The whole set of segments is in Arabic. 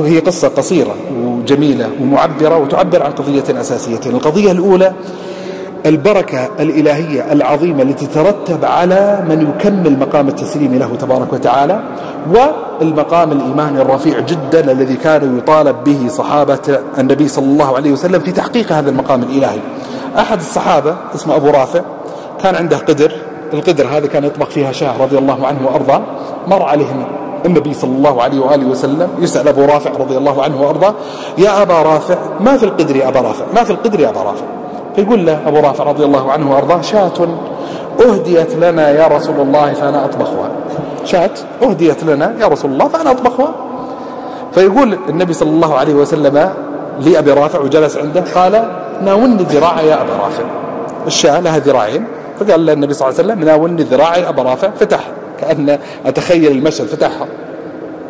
وهي قصة قصيرة وجميلة ومعبرة وتعبر عن قضية أساسيتين القضية الأولى البركة الإلهية العظيمة التي ترتب على من يكمل مقام التسليم له تبارك وتعالى والمقام الإيماني الرفيع جدا الذي كان يطالب به صحابة النبي صلى الله عليه وسلم في تحقيق هذا المقام الإلهي. أحد الصحابة اسمه أبو رافع كان عنده قدر. القدر هذا كان يطبخ فيها شاه رضي الله عنه وأرضاه مر عليه النبي صلى الله عليه وآله وسلم يسأل أبو رافع رضي الله عنه وأرضاه يا أبا رافع ما في القدر يا أبا رافع؟ ما في القدر يا أبا رافع؟ فيقول له أبو رافع رضي الله عنه وأرضاه شاة أهديت لنا يا رسول الله فأنا أطبخها. شاة أهديت لنا يا رسول الله فأنا أطبخها. فيقول النبي صلى الله عليه وسلم لأبي رافع وجلس عنده قال ناولني ذراع يا أبا رافع. الشاة لها ذراعين فقال له النبي صلى الله عليه وسلم ناولني ذراع يا أبا رافع فتح. كأن أتخيل المشهد فتحها.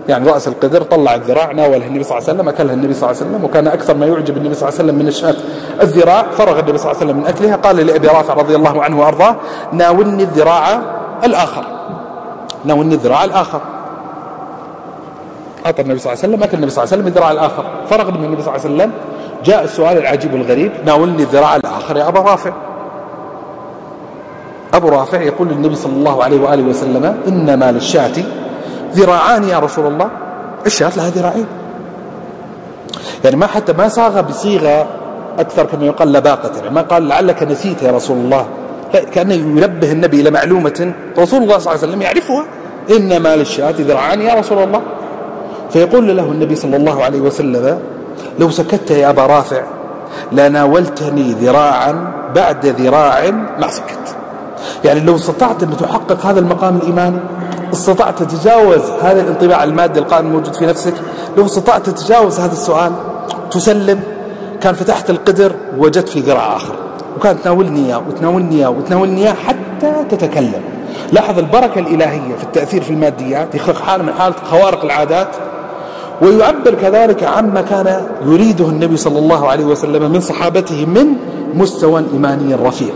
يعني رأس القدر طلع الذراع ناولها النبي صلى الله عليه وسلم أكلها النبي صلى الله عليه وسلم وكان أكثر ما يعجب النبي صلى الله عليه وسلم من الشاة. الذراع فرغ النبي صلى الله عليه وسلم من أكلها قال لأبي رافع رضي الله عنه وأرضاه ناولني الذراع الآخر. ناولني الذراع الآخر. أعطى النبي صلى الله عليه وسلم أكل النبي صلى الله عليه وسلم الذراع الآخر. فرغ من النبي صلى الله عليه وسلم. جاء السؤال العجيب الغريب ناولني الذراع الآخر يا أبا رافع. أبو رافع يقول للنبي صلى الله عليه وآله وسلم إنما للشاة ذراعان يا رسول الله. الشاة لها ذراعين. يعني ما حتى ما صاغ بصيغة أكثر كما يقال لباقة. يعني ما قال لعلك نسيت يا رسول الله. كأنه ينبه النبي إلى معلومة رسول الله صلى الله عليه وسلم يعرفها. إنما للشاة ذراعان يا رسول الله. فيقول له النبي صلى الله عليه وسلم لو سكت يا أبا رافع لناولتني ذراعا بعد ذراع ما سكت. يعني لو استطعت أن تحقق هذا المقام الإيماني استطعت تتجاوز هذا الانطباع المادي القائم الموجود في نفسك لو استطعت تتجاوز هذا السؤال تسلم كان فتحت القدر ووجدت في ذراع آخر. وكانت تناولني إياه وتناولني إياه وتناولني إياه حتى تتكلم. لاحظ البركة الإلهية في التأثير في الماديات يخلق حالة من حالة خوارق العادات ويعبر كذلك عما كان يريده النبي صلى الله عليه وسلم من صحابته من مستوى إيماني رفيع.